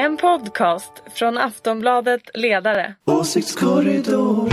En podcast från Aftonbladet Ledare. Åsiktskorridor.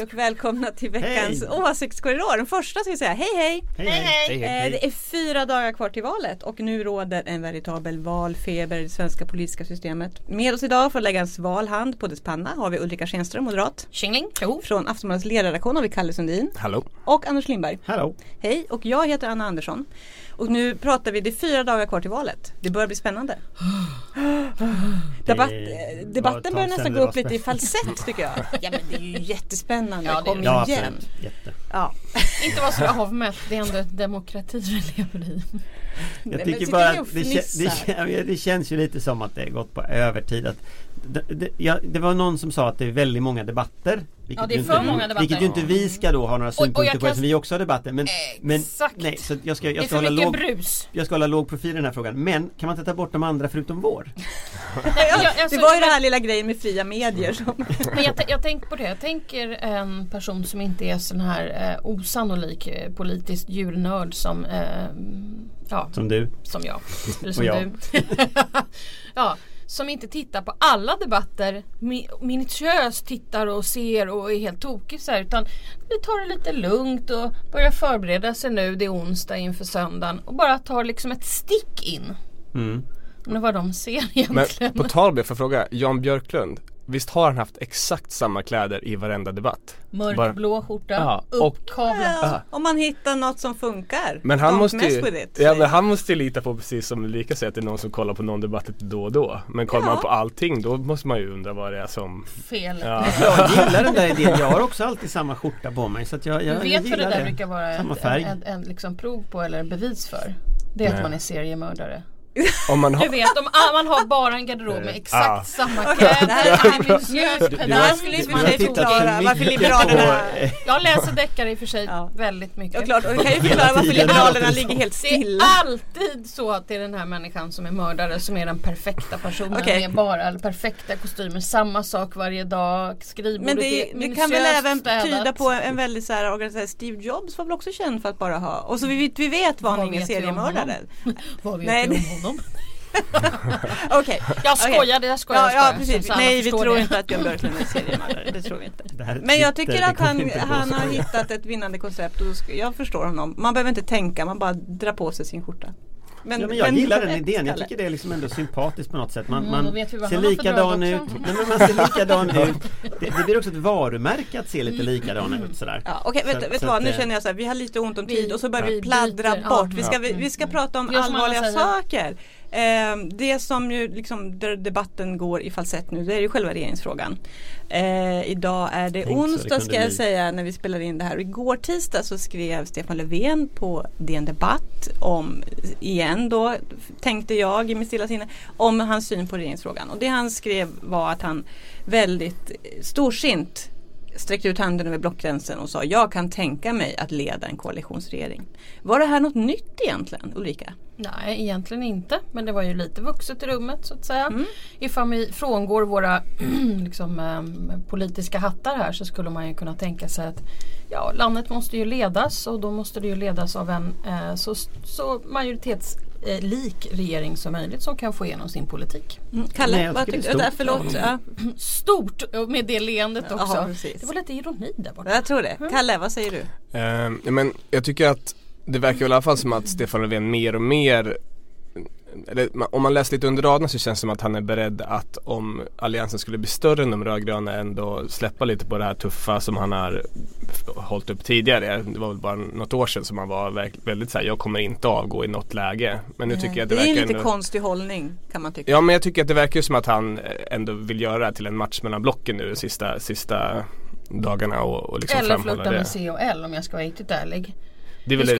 Hej och välkomna till veckans åsiktskorridor. Den första ska vi säga hej hej. Hej, hej. Eh, Det är fyra dagar kvar till valet och nu råder en veritabel valfeber i det svenska politiska systemet. Med oss idag för att lägga en sval hand på dess panna har vi Ulrika Schenström, moderat. Tjingling. Jo. Från Aftonbladets ledarredaktion har vi Kalle Sundin. Hallå. Och Anders Lindberg. Hallå. Hej och jag heter Anna Andersson. Och nu pratar vi, det är fyra dagar kvar till valet. Det börjar bli spännande. Debatt, debatten börjar nästan gå upp lite i falsett tycker jag. Ja men det är ju jättespännande, Ja, kom. Ja, igen. Jätte. Ja. Inte vara så avmätt, det är ändå ett demokrati vi lever i. Jag men tycker bara att det, det, det känns ju lite som att det är gått på övertid. Att det, det, ja, det var någon som sa att det är väldigt många debatter. Vilket Ja, det är ju för inte, många debatter. Vilket ju inte vi ska då ha några och synpunkter jag på kan- eftersom vi också har debatter. Men, men Exakt. nej, så jag ska, Det jag är ska, för hålla mycket låg, brus. jag ska hålla låg profil i den här frågan. Men kan man inte ta bort de andra förutom vår? Ja, alltså, Det var ju men- den här lilla grejen med fria medier som Men jag, jag tänker på det, jag tänker en person som inte är sån här eh, osannolik eh, politisk djurnörd som eh, ja, Som du. som jag. Eller som Och jag. du. ja, som inte tittar på alla debatter mi- minutiöst tittar och ser och är helt tokig så här, utan vi tar det lite lugnt och börjar förbereda sig nu. Det är onsdag inför söndagen och bara tar liksom ett stick in. Mm. Vad de ser Men egentligen. på tal om det, får jag fråga, Jan Björklund Visst har han haft exakt samma kläder i varenda debatt? Mörkblå skjorta, Ja, och- uppkavlad. Ja, Om man hittar något som funkar. Men han Don't måste mess ju, with it, ja, men jag. han måste ju lita på precis som Ulrika säger att det är någon som kollar på någon debatt då och då Men kollar Ja. man på allting då måste man ju undra vad det är som Fel. ja. Jag gillar den där idén. Jag har också alltid samma skorta på mig. Så att jag, jag, Du jag vet vad det där brukar vara ett, en, en, en liksom prov på eller bevis för? Det är att Nej. man är seriemördare. Om man Du har, vet om ah, man har bara en garderob med exakt Ja. samma kläder. det här- är Du, du, skulle du, du för sig förklara för varför Liberalerna- eh, Jag läser deckare i och för sig Ja. väldigt mycket. Ja klart, och kan ju förklara varför Liberalerna ligger helt Det är stilla. alltid så att det är den här människan som är mördare som är den perfekta personen Okej. med bara perfekta kostymer, samma sak varje dag, skrivbordet Men det, är det kan väl även städat. tyda på en väldigt så här, organiserad Steve Jobs var väl också känd för att bara ha och så vi, vet- vi vet vad han vi om seriemördare. Vad vet Nej, du det- om honom? Okej. Jag Okej. skojade, jag skojade. Ja, jag ja precis. Nej vi tror det. inte att Björn Björklund är seriemördare. Det tror vi inte. Men jag tycker att han, han har hittat ett vinnande koncept och jag förstår honom. Man behöver inte tänka, man bara drar på sig sin skjorta. Ja, men jag gillar den idén. Jag tycker det är liksom ändå sympatiskt på något sätt. Man, Mm, man vet ser likadan ut. Nej, men man ser likadan ut. Det, det blir också ett varumärke att se lite likadana ut sådär. Ja, Okej, vet, Så- vet så du vad, nu känner jag så här, vi har lite ont om vi- tid och så börjar vi vi pladdra bort. Vi ska, vi, vi ska prata om allvarliga saker. Eh, det som ju liksom där debatten går i falsett nu det är ju själva regeringsfrågan. Eh, idag är det Tänk det onsdag kunde ska jag bli. säga när vi spelar in det här. Igår tisdag så skrev Stefan Löfven på DN Debatt om, igen då tänkte jag i mitt stilla sinne, om hans syn på regeringsfrågan. Och det han skrev var att han väldigt storsint sträckte ut handen över blockgränsen och sa jag kan tänka mig att leda en koalitionsregering. Var det här något nytt egentligen Ulrika? Nej, egentligen inte. Men det var ju lite vuxet i rummet så att säga. Mm. Ifall vi frångår våra liksom, ehm, politiska hattar här så skulle man ju kunna tänka sig att ja, landet måste ju ledas och då måste det ju ledas av en eh, så, så majoritetslik regering som möjligt som kan få igenom sin politik. Mm. Kalle, Nej, vad tycker det tyckte är du? stort. Förlåt. Ja. Stort med det leendet också. precis. det var lite ironi där borta. Jag tror det. Kalle, vad säger du? eh, men jag tycker att det verkar väl i alla fall som att Stefan Löfven mer och mer eller, om man läser lite under raderna så känns det som att han är beredd att om alliansen skulle bli större än de rödgröna ändå släppa lite på det här tuffa som han har hållit upp tidigare. Det var väl bara något år sedan som han var väldigt såhär, jag kommer inte avgå i något läge. Men nu tycker jag att det, det är en lite ändå... konstig hållning kan man tycka. Ja men jag tycker att det verkar som att han eh, ändå vill göra det här till en match mellan blocken nu sista, sista dagarna och, och liksom Eller det. med C och L om jag ska vara riktigt ärlig. Det är väl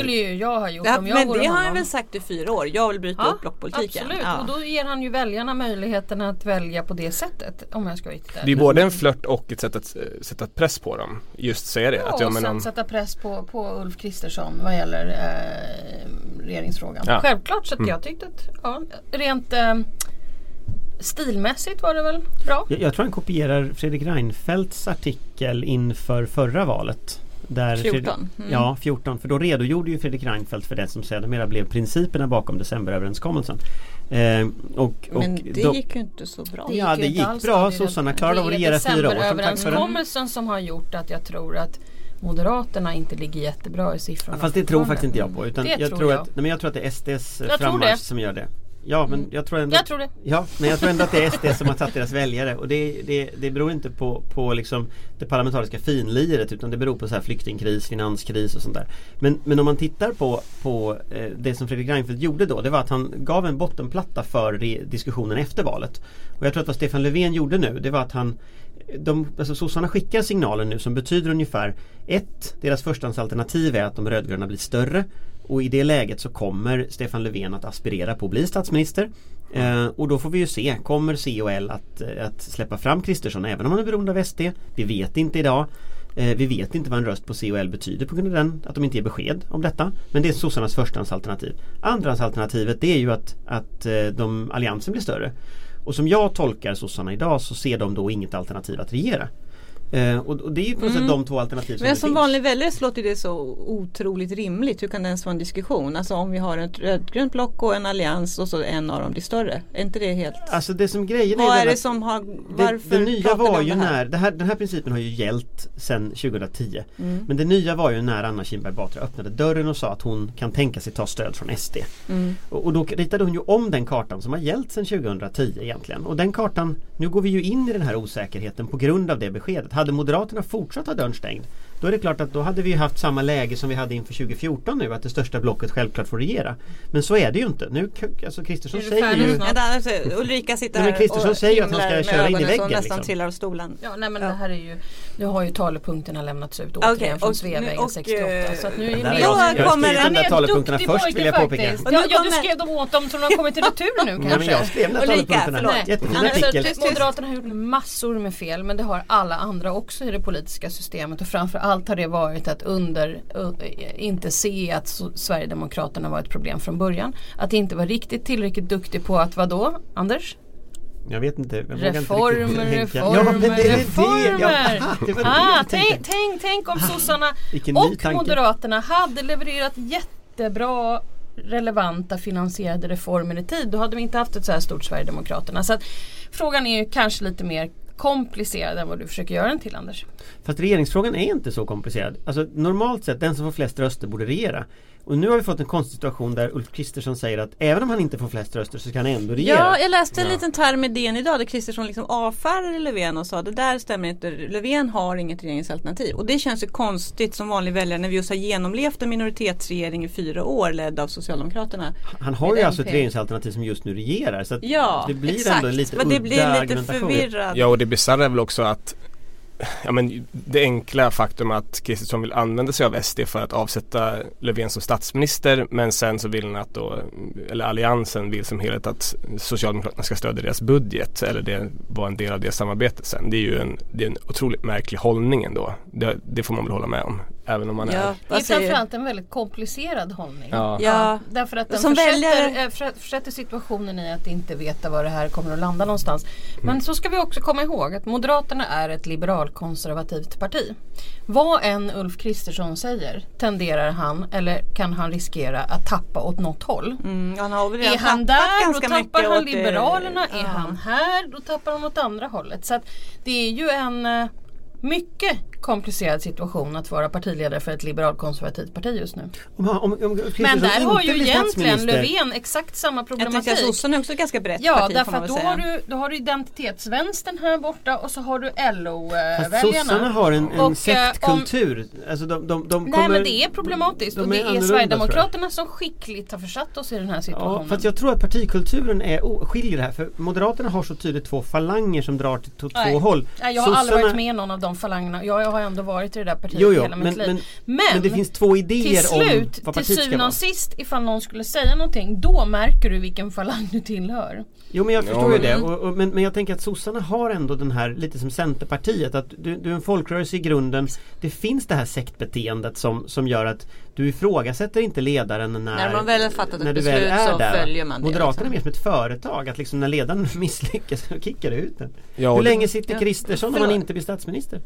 Skulle ju jag ha gjort Ja, om jag men vore det har han väl sagt i fyra år. Jag vill bryta upp blockpolitiken. Absolut, Ja. och då ger han ju väljarna möjligheten att välja på det sättet. Om jag ska vara Det är både en flört och ett sätt att eh, sätta press på dem. Just säga det. Ja, att, ja, och men sen om, sätta press på, på Ulf Kristersson vad gäller eh, regeringsfrågan. Ja. Självklart, så att Mm. jag tyckte att ja, rent eh, stilmässigt var det väl bra. Jag, jag tror han kopierar Fredrik Reinfeldts artikel inför förra valet. Där 14. Fredrik- Mm. Ja, 14. För då redogjorde ju Fredrik Reinfeldt för det som sedermera blev principerna bakom decemberöverenskommelsen. Eh, och, och Men det då- gick ju inte så bra. Ja, ju det gick bra. det. Sossarna klarade av att Det är regera fyra år. Det. decemberöverenskommelsen som har gjort att jag tror att Moderaterna inte ligger jättebra i siffrorna. Fast det tror faktiskt inte jag på. Utan Det jag, tror jag. Att, nej, men jag tror att det är SDs frammarsch det. som gör det. Ja men Mm. jag tror ändå Jag tror det. Ja men jag tror ändå att det är SD som har tagit deras väljare och det, det, det beror inte på, på liksom det parlamentariska finliret utan det beror på så här flyktingkris, finanskris och sånt där. Men, men om man tittar på, på eh, det som Fredrik Reinfeldt gjorde då det var att han gav en bottenplatta för diskussionen efter valet. Och jag tror att vad Stefan Löfven gjorde nu det var att han de, alltså sossarna skickar signaler nu som betyder ungefär ett, deras förstahandsalternativ är att de rödgröna blir större och i det läget så kommer Stefan Löfven att aspirera på att bli statsminister. Eh, och då får vi ju se, kommer C och L att, eh, att släppa fram Kristersson även om han är beroende av SD? Vi vet inte idag. Eh, vi vet inte vad en röst på C och L betyder på grund av den, att de inte ger besked om detta. Men det är sossarnas förstahandsalternativ. Andrahandsalternativet det är ju att, att eh, de, alliansen blir större. Och som jag tolkar sossarna idag så ser de då inget alternativ att regera. Eh, och, och det är ju på något sätt de två alternativ som Men det som finns. vanlig väljare så låter det så otroligt rimligt. Hur kan det ens vara en diskussion? Alltså om vi har ett rödgrönt block och en allians och så en av dem blir större. Är inte det helt... Alltså det som grejen Vad är är det som har... Det, Varför det nya pratar vi var ju det när, det här, den här principen har ju gällt sedan 2010 Mm. Men det nya var ju när Anna Kinberg Batra öppnade dörren och sa att hon kan tänka sig ta stöd från SD Mm. och, och då ritade hon ju om den kartan som har gällt sedan 2010 egentligen och den kartan, nu går vi ju in i den här osäkerheten på grund av det beskedet. Hade Moderaterna fortsatt ha dörren stängd? Då är det klart att då hade vi ju haft samma läge som vi hade inför 2014 nu att det största blocket självklart får regera. Men så är det ju inte. Nu, alltså Kristersson Är du säger ju alltså, Ulrika sitter här Kristersson och säger att han ska köra in i så väggen, nästan liksom. trillar av stolen. Ja, nej men Ja. det här är ju Nu har ju talepunkterna lämnats ut återigen Okej, från Sveavägen och, 68 eh, så att nu är ni- jag- jag har Han skrivit är de där en talepunkterna först, vill jag påpeka. Ja, ja, du kommer- skrev dem åt dem så de har kommit i retur nu Nej, men kanske. jag skrev den här talepunkterna. Jättefin artikel. Moderaterna har gjort massor med fel men det har alla andra också i det politiska systemet och framförallt har det varit att under uh, inte se att Sverigedemokraterna var ett problem från början. Att inte vara riktigt tillräckligt duktig på att vadå Anders? Jag vet inte. Jag vågar inte Reformer, reformer, ja, det är det. reformer. Ja, det Ah, tänk, tänk, tänk om sossarna Vilken ny och. Moderaterna hade levererat jättebra relevanta finansierade reformer i tid. Då hade vi inte haft ett så här stort Sverigedemokraterna. Så att frågan är ju kanske lite mer komplicerad än vad du försöker göra den till Anders. Fast regeringsfrågan är inte så komplicerad. Alltså normalt sett, den som får flest röster borde regera. Och nu har vi fått en konstig situation där Ulf Kristersson säger att även om han inte får flest röster så kan han ändå regera. Ja, jag läste en Ja. liten term i DN idag där Kristersson liksom avfärdade Löfven och sa det där stämmer inte. Löfven har inget regeringsalternativ. Och det känns ju konstigt som vanlig väljare när vi just har genomlevt en minoritetsregering i fyra år ledd av Socialdemokraterna. Han har ju alltså ett MP. regeringsalternativ som just nu regerar. Så att Ja, det blir exakt. ändå en lite Men det blir lite förvirrad. Ja och det bisarra är väl också att Ja men det enkla faktum att Kristersson vill använda sig av SD för att avsätta Löfven som statsminister men sen så vill han att då, eller alliansen vill som helhet att Socialdemokraterna ska stödja deras budget eller det var en del av det samarbetet sen. Det är ju en, det är en otroligt märklig hållning ändå. Det, det får man väl hålla med om. Även om man Ja, är Det är framförallt en väldigt komplicerad hållning. Ja. Ja, Därför att den Som försätter, väljare- för- försätter situationen i att inte veta var det här kommer att landa någonstans. Men så ska vi också komma ihåg att Moderaterna är ett liberalkonservativt parti. Vad än Ulf Kristersson säger tenderar han eller kan han riskera att tappa åt något håll. mm, han har Är han där då tappar mycket han åt det- Liberalerna. Är ja. han här då tappar han åt andra hållet. Så att det är ju en eh, mycket komplicerad situation att vara partiledare för ett liberalkonservativt parti just nu. Om, om, om Men där har ju egentligen Löfven exakt samma Jag problematik. att sossarna är också ganska brett Ja parti får därför att då säga. har, du, då har du identitetsvänstern här borta och så har du LO-väljarna. sossarna har en, en Och, eh, sektkultur. Alltså de, de, de Nej kommer, men det är problematiskt de och det är jag. Sverigedemokraterna som skickligt har försatt oss i den här Ja, situationen. fast jag tror att partikulturen är o- skiljer det här för Moderaterna har så tydligt två falanger som drar till to- Nej. två håll. Nej, jag har aldrig Sossarna- varit med i någon av de falangerna. Jag, jag har ändå varit i det där partiet Jo, jo, hela mitt men, liv. men, Men, men det finns två idéer till slut, om vad till partiet ska syvende och sist ifall någon skulle säga någonting då märker du vilken falang du tillhör. Jo men jag Ja, förstår ju men- det. Och, och, men, men jag tänker att sossarna har ändå den här lite som Centerpartiet att du, du är en folkrörelse i grunden. Det finns det här sektbeteendet som, som gör att du ifrågasätter inte ledaren när, När man väl har fattat ett beslut är så där. följer man det, Moderaterna liksom. är mer som ett företag att liksom när ledaren misslyckas så kickar du ut den. Ja, Hur länge sitter Ja. Kristersson om han inte blir statsminister?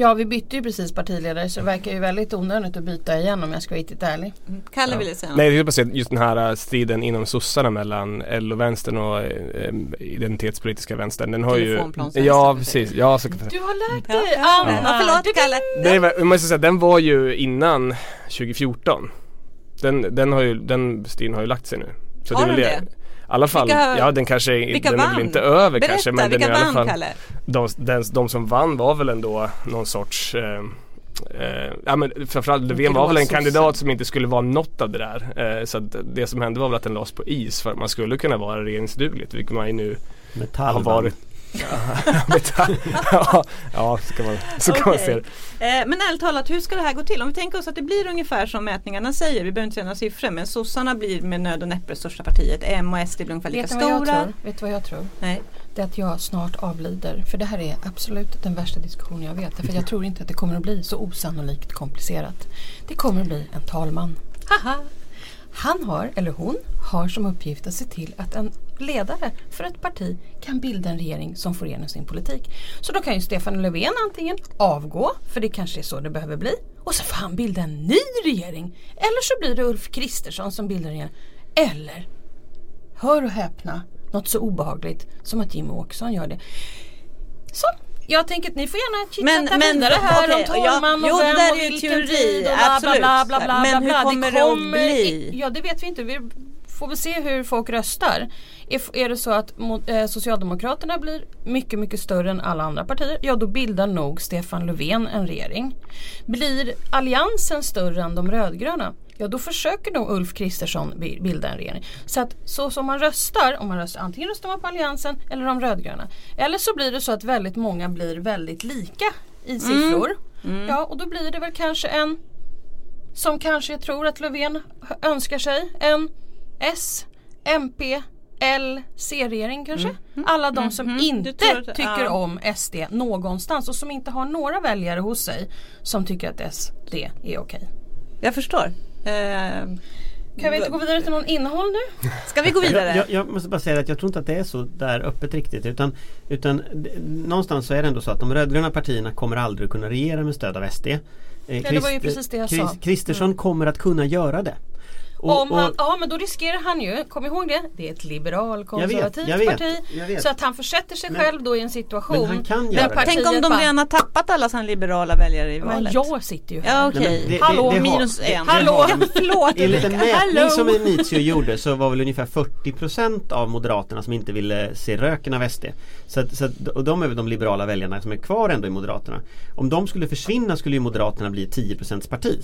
Ja vi bytte ju precis partiledare så det verkar ju väldigt onödigt att byta igen om jag ska vara riktigt ärlig. Mm, Kalle ville säga något. Nej, jag tänkte just den här äh, striden inom sossarna mellan LO-vänstern och eh, identitetspolitiska vänstern. Den har ju... Ja, precis. Ja, så, Du har lärt Ja, dig ja, Anna! ja, förlåt Du- Kalle. det var, jag måste säga, den var ju innan 2014. Den, den, har ju, den striden har ju lagt sig nu. Så Har väl den det? Alla fall, Vilka- ja den kanske vilka den är väl vann? inte över Berätta, kanske men den vilka är i alla vann fall Kalle? de, den, de som vann var väl ändå någon sorts eh, eh, ja men framförallt Löfven var väl en kandidat som inte skulle vara något av det där. Eh, så att det som hände var väl att den lades på is för att man skulle kunna vara regeringsdugligt vilket man ju nu har Metallband. varit. Ja, ja, så kan man, så kan man se det. Eh, men ärligt talat, hur ska det här gå till? Om vi tänker oss att det blir ungefär som mätningarna säger, vi behöver inte säga några siffror, men sossarna blir med nöd och näppe största partiet. M och SD blir ungefär lika Vet ni vad jag stora. tror? Vet du vad jag tror? Nej. Det är att jag snart avlider. För det här är absolut den värsta diskussionen jag vet. För jag tror inte att det kommer att bli så osannolikt komplicerat. Det kommer att bli en talman. Haha! Han har, eller hon, har som uppgift att se till att en ledare för ett parti kan bilda en regering som får igenom sin politik. Så då kan ju Stefan Löfven antingen avgå, för det kanske är så det behöver bli, och så får han bilda en ny regering. Eller så blir det Ulf Kristersson som bildar regeringen. Eller Hör och häpna, något så obehagligt som att Jimmy Åkesson gör det. Så, jag tänker att ni får gärna chitchatta vidare här okej, om talman ja, jo, och det vem där och vilken teori, tid och bla absolut. bla bla bla Men bla. hur kommer det att bli? Ja det vet vi inte. Vi får väl se hur folk röstar. Är, är det så att mot, eh, Socialdemokraterna blir mycket mycket större än alla andra partier, ja då bildar nog Stefan Löfven en regering. Blir Alliansen större än de rödgröna, ja då försöker nog Ulf Kristersson bi- bilda en regering. Så att så som man röstar, om man röstar, antingen röstar man på Alliansen eller de rödgröna. Eller så blir det så att väldigt många blir väldigt lika i siffror. Ja och då blir det väl kanske en som kanske jag tror att Löfven önskar sig. En S, MP, L, C-regering kanske. Alla de som Du inte att- tycker ja. om SD någonstans och som inte har några väljare hos sig som tycker att SD är okej. Jag förstår. Eh, Kan vi inte gå vidare till någon innehåll nu? Ska vi gå vidare? Jag, jag, jag måste bara säga att jag tror inte att det är så där öppet riktigt utan, utan någonstans så är det ändå så att de rödgröna partierna kommer aldrig kunna regera med stöd av SD. Eh, det var ju precis det jag sa. Kristersson kommer att kunna göra det. Och- Om han, och- ja men då riskerar han ju, kom ihåg det, det är ett liberalkonservativt parti. jag vet. Så att han försätter sig Men- själv då i en situation men han kan där partiet Tänk om de bara, redan har tappat alla sina liberala väljare i Men valet. jag sitter ju här. Ja okej. Nej, men det- Hallå det- det har- minus det- en. det Hallå! har- förlåt Enligt en mätning som Initio gjorde så var väl ungefär 40% av Moderaterna som inte ville se röken av SD. Så att, så att, och de är väl de liberala väljarna som är kvar ändå i Moderaterna. Om de skulle försvinna skulle ju Moderaterna bli ett 10% parti.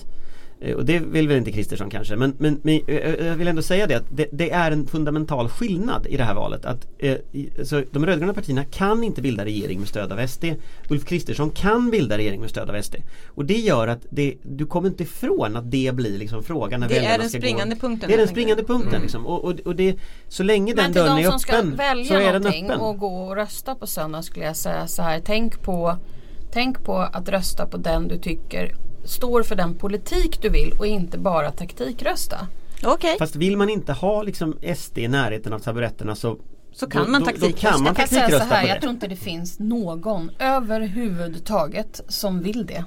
Eh, Och det vill väl inte Kristersson kanske men, men, men eh, jag vill ändå säga det att det, det är en fundamental skillnad i det här valet. Att, eh, så de rödgröna partierna kan inte bilda regering med stöd av SD. Ulf Kristersson kan bilda regering med stöd av SD. Och det gör att det, du kommer inte ifrån att det blir liksom frågan när Det är väljarna den ska springande gå. punkten, Det är den springande punkten liksom. och, och, och det, Så länge den Men till dörren de är som ska öppen så välja är den någonting öppen. och gå och rösta på söndag skulle jag säga så här. Tänk på, tänk på att rösta på den du tycker står för den politik du vill och inte bara taktikrösta. Okej, Fast vill man inte ha liksom SD i närheten av taburetterna så så kan man då, då, då taktikrösta. kan man Jag kan säga så taktikrösta här, jag tror inte det finns någon överhuvudtaget som vill det.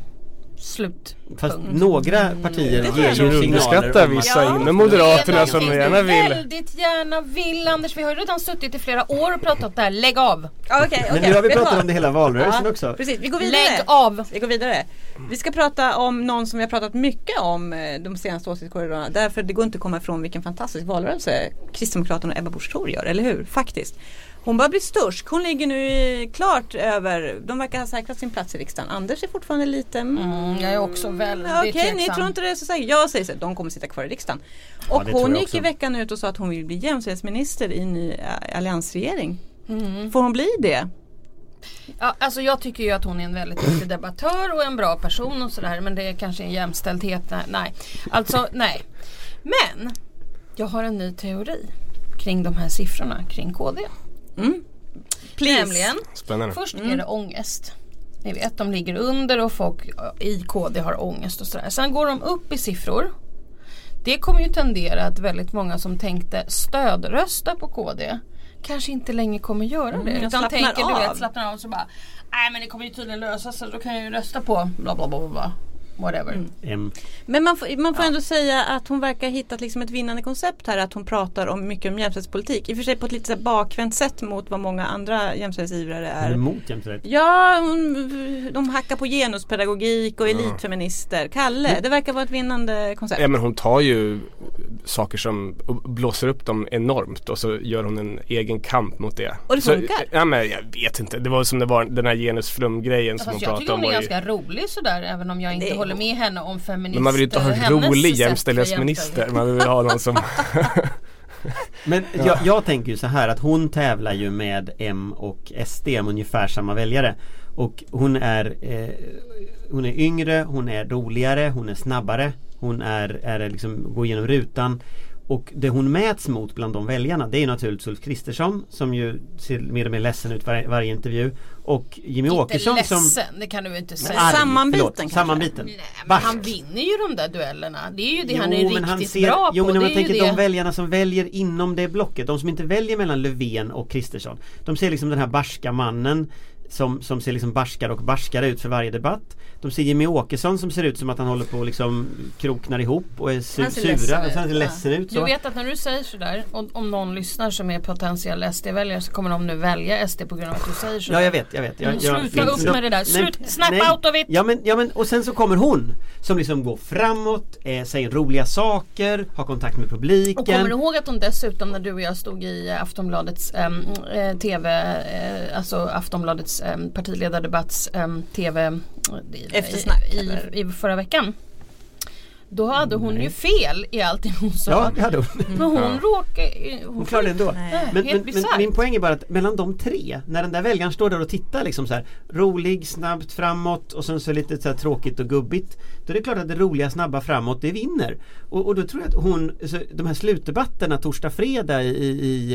Slut. Fast Punkt. några partier det tror ger ju signaler Underskattar om att- vissa Ja. inom Moderaterna Det som gärna vill. väldigt gärna vill Anders. Vi har ju redan suttit i flera år och pratat där. Lägg av! Ja, Okej, Men nu har vi pratat vad? om det hela valrörelsen Ja, också. Precis, vi går vidare. Lägg av! Vi går vidare. Vi ska prata om någon som vi har pratat mycket om eh, de senaste åsiktskorridorerna. Därför det går inte att komma ifrån vilken fantastisk valrörelse Kristdemokraterna och Ebba Busch Thor gör, eller hur? Faktiskt. Hon börjar bli störst. Hon ligger nu i- klart över, de verkar ha säkrat sin plats i riksdagen. Anders är fortfarande lite mm, Mm, jag är också väldigt Ja, Okej, ni tveksam. tror inte det är så säkert. Jag säger så, de kommer sitta kvar i riksdagen. Ja, Och tror hon gick också. i veckan ut och sa att hon vill bli jämställdhetsminister i en ny alliansregering. Mm. Får hon bli det? Ja, alltså jag tycker ju att hon är en väldigt duktig debattör och en bra person och sådär men det är kanske en jämställdhet. Nej. Alltså nej. Men jag har en ny teori kring de här siffrorna kring KD. Please. Nämligen Spännande. Först är det ångest. Ni vet, de ligger under och folk i KD har ångest och sådär. Sen går de upp i siffror. Det kommer ju tendera att väldigt många som tänkte stödrösta på KD kanske inte längre kommer göra det. Mm, utan tänker, du av. vet, slappnar av och så bara Nej men det kommer ju tydligen lösa sig, då kan jag ju rösta på bla bla bla, bla. Whatever. Mm. Men man får, man får ändå säga att hon verkar ha hittat liksom ett vinnande koncept här. Att hon pratar om mycket om jämställdhetspolitik. I och för sig på ett lite bakvänt sätt mot vad många andra jämställdhetsivrare Är är. emot jämställdhet? Ja, hon, de hackar på genuspedagogik och elitfeminister. Kalle, det verkar vara ett vinnande koncept. Ja men hon tar ju saker som blåser upp dem enormt och så gör hon en egen kamp mot det. Och det så, funkar? Ja men jag vet inte. Det var som det var den här genusflum-grejen som hon Fast jag pratade tycker om. hon är var ju- ganska rolig sådär även om jag inte är håller med henne om feminist. Men man vill ju inte ha en rolig jämställdhetsminister. jämställdhet. Man vill ha någon som Men jag, jag tänker ju så här att hon tävlar ju med M och SD om ungefär samma väljare. Och hon är eh, Hon är yngre, hon är roligare, hon är snabbare. Hon är, är liksom, går igenom rutan. Och det hon mäts mot bland de väljarna det är naturligtvis Ulf Kristersson som ju ser mer och mer ledsen ut varje, varje intervju. Och Jimmy Inte Åkesson ledsen, som det kan du inte säga. Arg, Sammanbiten förlåt, kanske? Sammanbiten. Nej, men Barsk. han vinner ju de där duellerna. Det är ju det Jo, han är riktigt han ser, bra Jo på. men om man tänker det. de väljarna som väljer inom det blocket De som inte väljer mellan Löfven och Kristersson De ser liksom den här barska mannen som, som ser liksom barskare och barskare ut för varje debatt De ser Jimmy Åkesson som ser ut som att han håller på och liksom kroknar ihop och är su- Han ser ledsen sura ut, och så han ser ja. ledsen ut Du vet att när du säger sådär, och om någon lyssnar som är potentiell SD-väljare så kommer de nu välja SD på grund av att du säger sådär. Ja jag vet, jag vet jag, Mm, jag, sluta upp med det där. Slut. Snap out of it. Ja men, ja men och sen så kommer hon Som liksom går framåt, eh, säger roliga saker, har kontakt med publiken Och kommer du ihåg att hon dessutom när du och jag stod i eh, Aftonbladets em, eh, TV, eh, alltså Aftonbladets partiledardebatts em, TV Eftersnack, i, i, i förra veckan. Då hade hon ju fel i allting hon sa. Ja det hade hon Men hon råkade... Hon klarade det ändå. Nej. Men, men, men min poäng är bara att mellan de tre, när den där väljaren står där och tittar liksom så här rolig, snabbt framåt och sen så lite så här tråkigt och gubbigt. Då är det klart att det roliga, snabba framåt, det vinner. Och, och då tror jag att hon, så de här slutdebatterna torsdag, fredag i, i,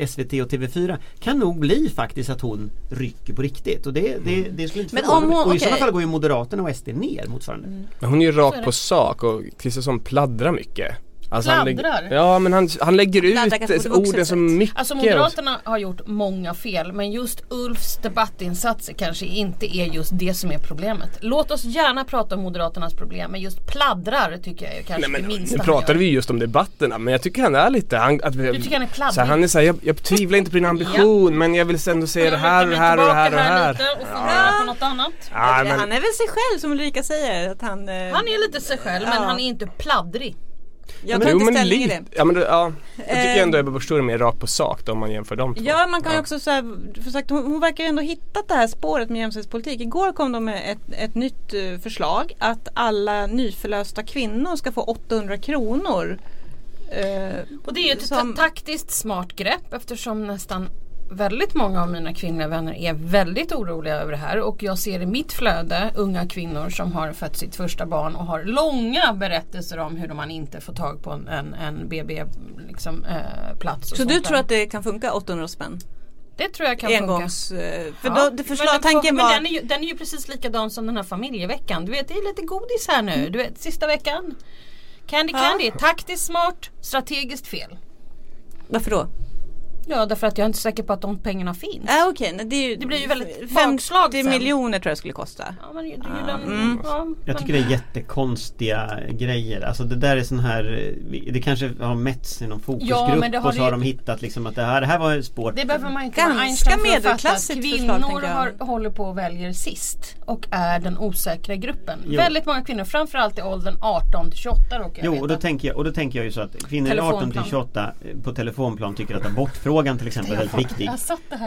i SVT och TV4 kan nog bli faktiskt att hon rycker på riktigt. Och det, det, det skulle inte Men om hon- Och i okej. sådana fall går ju Moderaterna och SD ner motsvarande. Men hon är ju rakt på sak och Kristersson pladdrar mycket. Alltså han lägger-? Ja men han, han lägger ut orden så sätt. mycket. Alltså Moderaterna har gjort många fel men just Ulfs debattinsatser kanske inte är just det som är problemet. Låt oss gärna prata om Moderaternas problem men just pladdrar tycker jag är kanske Nej, det men, minsta nu pratade vi just om debatterna men jag tycker han är lite han, att, Du tycker han är pladdrig? så Han är såhär, jag, jag tvivlar inte på din ambition men jag vill ändå säga det här och det här och det här och det här. Lite och fundera på något annat. Ja, men, Han är väl sig själv som Ulrika säger. Att han, eh, Han är lite sig själv men Ja. han är inte pladdrig. Jag tar inte ställning i det. Ja men ja, jag tycker Eh. ändå Ebba Busch är mer rakt på sak då, om man jämför de två. Ja man kan ju också säga, för sagt, hon, hon verkar ju ändå hittat det här spåret med jämställdhetspolitik. Igår kom de med ett, ett nytt eh, förslag att alla nyförlösta kvinnor ska få 800 kronor. Eh, Och det är ju ett Som- ta- taktiskt smart grepp eftersom nästan väldigt många av mina kvinnliga vänner är väldigt oroliga över det här och jag ser i mitt flöde unga kvinnor som har fött sitt första barn och har långa berättelser om hur man inte får tag på en, en, en BB liksom, eh, så du där. tror att det kan funka 800 spänn? Det tror jag kan funka. Engångs... eh, För Ja, då, det men förslag, den- tanken men var... den, är ju, den är ju precis likadan som den här familjeveckan. Du vet det är lite godis här nu. Du vet sista veckan. Candy Ja. Candy, taktiskt smart, strategiskt fel. Varför då? Ja därför att jag är inte säker på att de pengarna finns. Äh, Okej, nej, det, är ju, Det blir ju väldigt 50 bakslag sen. miljoner tror jag skulle kosta. Ja, men det är ju den, Mm. ja, Jag tycker det är jättekonstiga grejer. Alltså det där är sån här Det kanske har mätts i någon fokusgrupp har och så har de hittat liksom att det här, det här var sport. Det behöver man inte Ganska medelklassigt förslag, Kvinnor jag. har, håller på och väljer sist och är den osäkra gruppen. Jo. Väldigt många kvinnor, framförallt i åldern 18 till 28 råkar jag Jo och då veta. tänker jag, och då tänker jag ju så att kvinnor i 18 till Telefonplan. 28 eh, på telefonplan tycker att abortfrågan till exempel är väldigt viktig.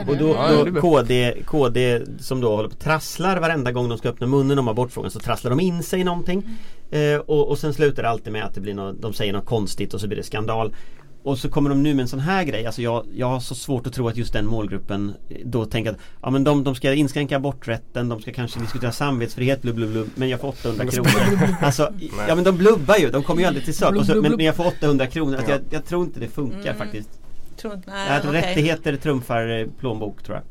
Och då, då KD, KD som då håller på trasslar varenda gång de ska öppna munnen om abortfrågan så trasslar de in sig i någonting. Eh, och, och sen slutar det alltid med att det blir något, de säger något konstigt och så blir det skandal. Och så kommer de nu med en sån här grej. Alltså jag, jag har så svårt att tro att just den målgruppen eh, då tänker att ja, men de, de ska inskränka aborträtten, de ska kanske diskutera samvetsfrihet, blub, blub, blub, men jag får 800 kronor. Alltså, ja men de blubbar ju, de kommer ju aldrig till så, men, men jag får 800 kronor. Alltså, jag, jag tror inte det funkar faktiskt. Tror, inte- nej, Jag tror okej. rättigheter trumfar eh, plånbok tror jag.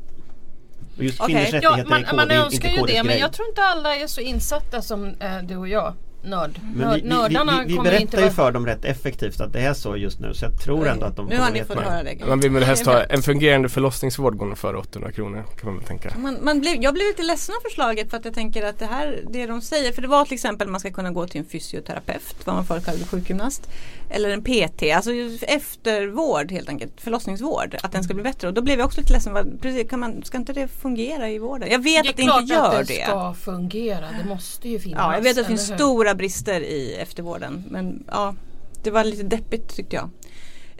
Och just Okej. kvinnors rättigheter Ja, är man, KD, man inte önskar ju det men grej. jag tror inte alla är så insatta som eh, du och jag. Nörd. Men vi, vi, nördarna vi, vi berättar inte ju vara... för dem rätt effektivt att det är så just nu så jag tror ändå att de Nu har kommer ni fått det. höra det. Man vill väl helst är ha en fungerande förlossningsvård går före 800 kronor kan man väl tänka. Man, man blev, jag blev lite ledsen av förslaget för att jag tänker att det här, det de säger, för det var till exempel man ska kunna gå till en fysioterapeut, vad man förut kallade sjukgymnast. Eller en PT, alltså eftervård helt enkelt, förlossningsvård, att den ska bli bättre. Och då blev jag också lite ledsen, precis, kan man, ska inte det fungera i vården? Jag vet Det är att det klart inte gör att det det. ska fungera. Det måste ju finnas. Ja, jag vet att det finns hur? stora brister i eftervården. Men ja, det var lite deppigt tyckte jag.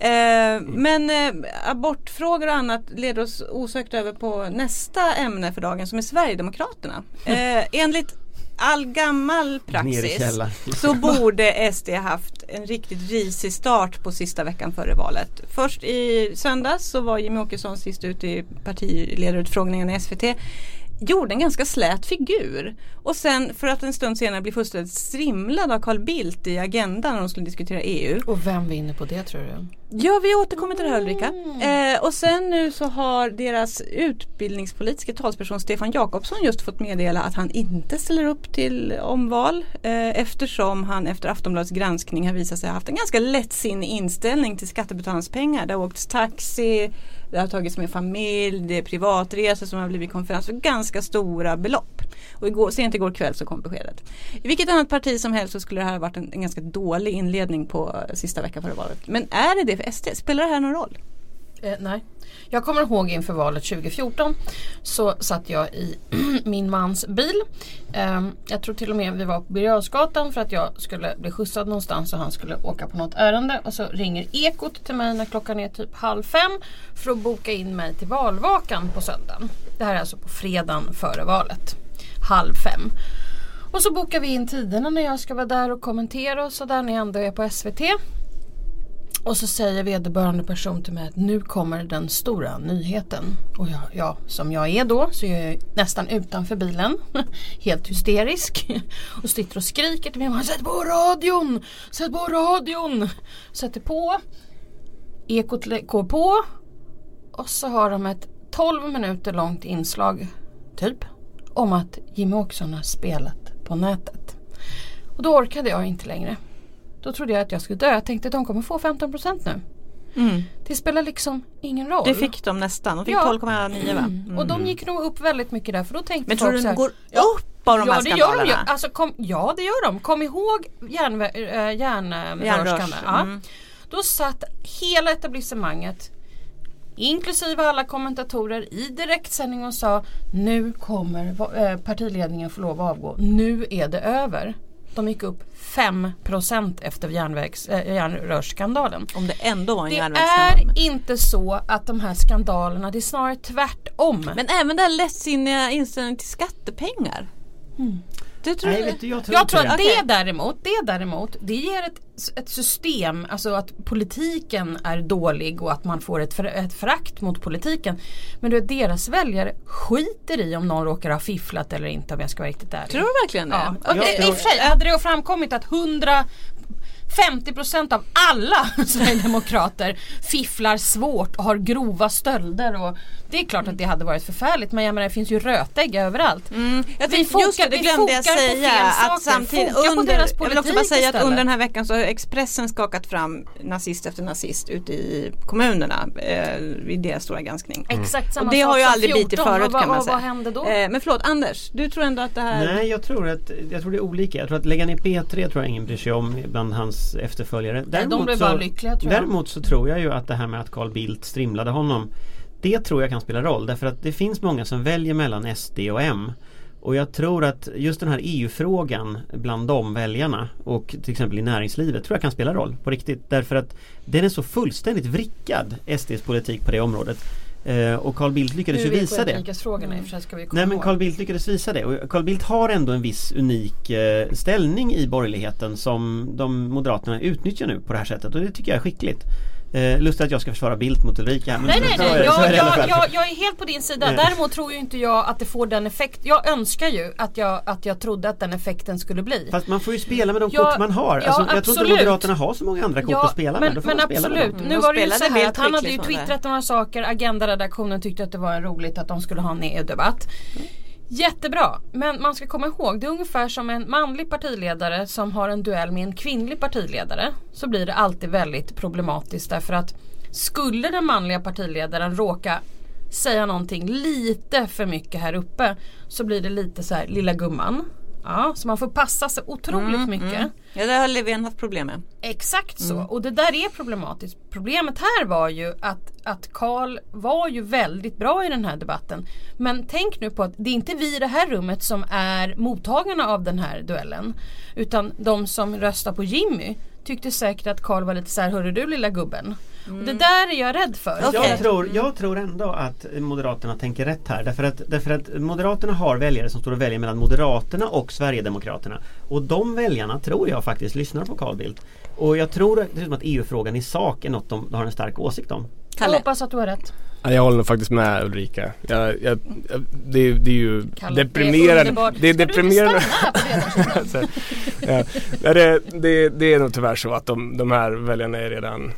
Eh, men eh, abortfrågor och annat leder oss osökt över på nästa ämne för dagen som är Sverigedemokraterna. Eh, enligt all gammal praxis så borde SD haft en riktigt risig start på sista veckan före valet. Först i söndags så var Jimmie Åkesson sist ut i partiledarutfrågningen i SVT gjorde en ganska slät figur. Och sen för att en stund senare bli fullständigt strimlad av Carl Bildt i Agenda när de skulle diskutera EU. Och vem vinner på det tror du? Ja, vi återkommer till det här Ulrika. Eh, och sen nu så har deras utbildningspolitiska talsperson Stefan Jakobsson just fått meddela att han inte ställer upp till omval eh, eftersom han efter Aftonbladets granskning har visat sig ha haft en ganska lättsinnig inställning till skattebetalarnas pengar. Det har åkts taxi, det har tagits med familj, det är privatresor som har blivit konferens för ganska stora belopp. Och igår, sent igår kväll så kom beskedet. I vilket annat parti som helst så skulle det här ha varit en, en ganska dålig inledning på eh, sista veckan före valet. Men är det det för SD? Spelar det här någon roll? Eh, nej. Jag kommer ihåg inför valet 2014 så satt jag i min mans bil. Eh, jag tror till och med vi var på Birger Jarlsgatan för att jag skulle bli skjutsad någonstans och han skulle åka på något ärende. Och så ringer Ekot till mig när klockan är typ halv fem för att boka in mig till valvakan på söndagen. Det här är alltså på fredagen före valet. Halv fem. Och så bokar vi in tiderna när jag ska vara där och kommentera och sådär när jag ändå är på SVT. Och så säger vederbörande person till mig att nu kommer den stora nyheten. Och jag, ja, som jag är då så är jag nästan utanför bilen. Helt hysterisk. Och sitter och skriker till mig. Sätt på radion! Sätt på radion! Sätter på. Ekot går på. Och så har de ett 12 minuter långt inslag. Typ. Om att Jimmie Åkesson har spelat på nätet. Och då orkade jag inte längre. Då trodde jag att jag skulle dö. Jag tänkte att de kommer få 15% nu. Det spelar liksom ingen roll. Det fick de nästan. De fick Ja. 12,9 va? Mm. Och de gick nog upp väldigt mycket där för då tänkte Men tror du de går ja, upp av de ja, här det gör de ju. skandalerna? Alltså, kom, ja det gör de. Kom ihåg järnvä- äh. Järnrörs, Ja. mm. Då satt hela etablissemanget inklusive alla kommentatorer i direktsändning och sa nu kommer eh, partiledningen få lov att avgå. Nu är det över. De gick upp 5% efter järnvägs, äh, järnrörsskandalen. Om det ändå var en Det järnvägsskandal. är inte så att de här skandalerna, det är snarare tvärtom. Men även den här lättsinniga inställningen till skattepengar. Du tror Nej, det? vet du, jag tror Jag tror att det. Det däremot, det däremot, det ger ett, ett system, alltså att politiken är dålig och att man får ett, för, ett förakt mot politiken. Men du vet, deras väljare skiter i om någon råkar ha fifflat eller inte om jag ska vara riktigt ärlig. Tror du verkligen det? Ja. Okej. I- I och för sig hade det framkommit att 100 50% av alla Sverigedemokrater fifflar svårt och har grova stölder och det är klart att det hade varit förfärligt men jag menar det finns ju rötägg överallt. Mm. Jag Vi fokar- just det, det vi glömde jag säga. fel Att samtidigt under, jag vill också bara säga att istället. under den här veckan så har Expressen skakat fram nazist efter nazist ute i kommunerna eh, i deras stora granskning. Exakt samma Och det sak har ju aldrig bitit 14. förut vad, kan man säga. Vad hände då? Eh, men förlåt Anders, du tror ändå att det här Nej jag tror att jag tror det är olika. Jag tror att lägga ner P3 tror jag ingen bryr sig om bland hans efterföljare. de blev bara lyckliga. Däremot så tror jag ju att det här med att Carl Bildt strimlade honom Det tror jag kan spela roll därför att det finns många som väljer mellan SD och M. Och jag tror att just den här EU-frågan bland de väljarna och till exempel i näringslivet tror jag kan spela roll på riktigt. Därför att den är så fullständigt vrickad, SDs politik på det området. Eh, och Carl Bildt lyckades ju visa det. komma Nej men. Carl Bildt lyckades visa det och Carl Bildt har ändå en viss unik eh, ställning i borgerligheten som de Moderaterna utnyttjar nu på det här sättet och det tycker jag är skickligt. Eh, lustigt att jag ska försvara Bildt mot Ulrika men Nej nej är nej, är jag, alla jag, jag, jag är helt på din sida. Nej. Däremot tror ju inte jag att det får den effekt. Jag önskar ju att jag, att jag trodde att den effekten skulle bli. Fast man får ju spela med de Ja, kort man har. ja, Alltså, jag tror inte absolut. Moderaterna har så många andra kort att spela med. men, men absolut. Mm, Nu de var det ju så här att han hade ju twittrat några saker. Agenda-redaktionen tyckte att det var roligt att de skulle ha en EU-debatt. Jättebra, men man ska komma ihåg det är ungefär som en manlig partiledare som har en duell med en kvinnlig partiledare. Så blir det alltid väldigt problematiskt därför att skulle den manliga partiledaren råka säga någonting lite för mycket här uppe så blir det lite så här lilla gumman. Ja, så man får passa sig otroligt mycket. Ja det har Löfven haft problem med. Exakt så och det där är problematiskt. Problemet här var ju att, att Karl var ju väldigt bra i den här debatten. Men tänk nu på att det är inte vi i det här rummet som är mottagarna av den här duellen. Utan de som röstar på Jimmy tyckte säkert att Karl var lite så här, hörru du lilla gubben. Och det där är jag rädd för. Okej. Jag, tror, jag tror ändå att Moderaterna tänker rätt här därför att, därför att Moderaterna har väljare som står och väljer mellan Moderaterna och Sverigedemokraterna. Och de väljarna tror jag faktiskt lyssnar på Carl Bildt. Och jag tror dessutom att EU-frågan i sak är något de har en stark åsikt om. Jag Kalle. hoppas att du har rätt. Ja, jag håller nog faktiskt med Ulrika. Jag, jag, jag, det, det är ju Kalle, det är deprimerande. Det är du inte deprimerande. det, det, det är nog tyvärr så att de, de här väljarna är redan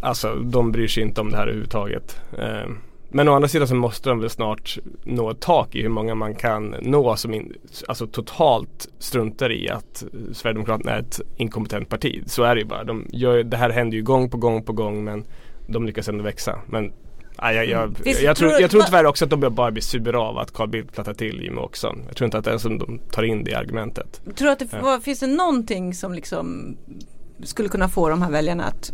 Alltså de bryr sig inte om det här överhuvudtaget. Eh, Men å andra sidan så måste de väl snart nå ett tak i hur många man kan nå som in, alltså totalt struntar i att Sverigedemokraterna är ett inkompetent parti. Så är det ju bara. De gör, det här händer ju gång på gång på gång men de lyckas ändå växa. Men jag, jag, Finns- jag, tror, jag tror tyvärr också att de bara blir sur av att Carl Bildt plattar till Jimmy Åkesson. Jag tror inte att det är som de tar in det argumentet. Tror att det Ja. finns det någonting som liksom skulle kunna få de här väljarna att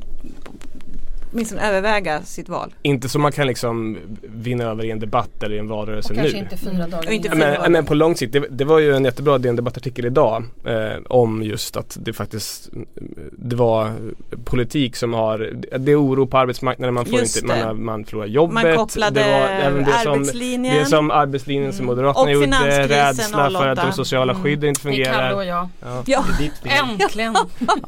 åtminstone överväga sitt val? Inte som man kan liksom vinna över i en debatt eller i en valrörelse Och nu. kanske inte fyra dagar Och inte innan. fyra Men, dagar. men på lång sikt, det, det var ju en jättebra DN debattartikel idag eh, om just att det faktiskt det var politik som har, det är oro på arbetsmarknaden, man får Just inte, man, har, man förlorar jobbet. Man kopplade det var även det som, arbetslinjen. det som arbetslinjen som Mm. Moderaterna Och gjorde, rädsla för att 08. de sociala Mm. skydden inte Det är Kalle och fungerar. jag. Ja. Ja, Det är ditt fel. Äntligen!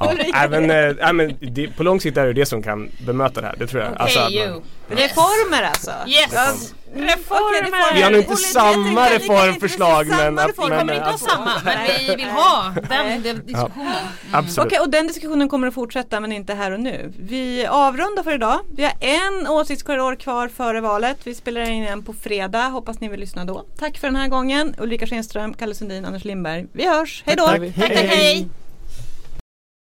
Ja. Även, äh, men det, på lång sikt är det det som kan bemöta det här, det tror jag. Alltså, Hey att man- reformer alltså. Yes! Ja, Reformer! Vi har nog inte samma reformförslag samma men, att- reform. Vi men kommer inte ha alltså- samma, men vi vill ha den, den diskussionen. Absolut. Okej, och den diskussionen kommer att fortsätta men inte här och nu. Vi avrundar för idag. Vi har en åsiktskorridor kvar före valet. Vi spelar in den på fredag. Hoppas ni vill lyssna då. Tack för den här gången. Ulrika Schenström, Kalle Sundin, Anders Lindberg. Vi hörs. Hej då! Tack, Tack, tack, hej!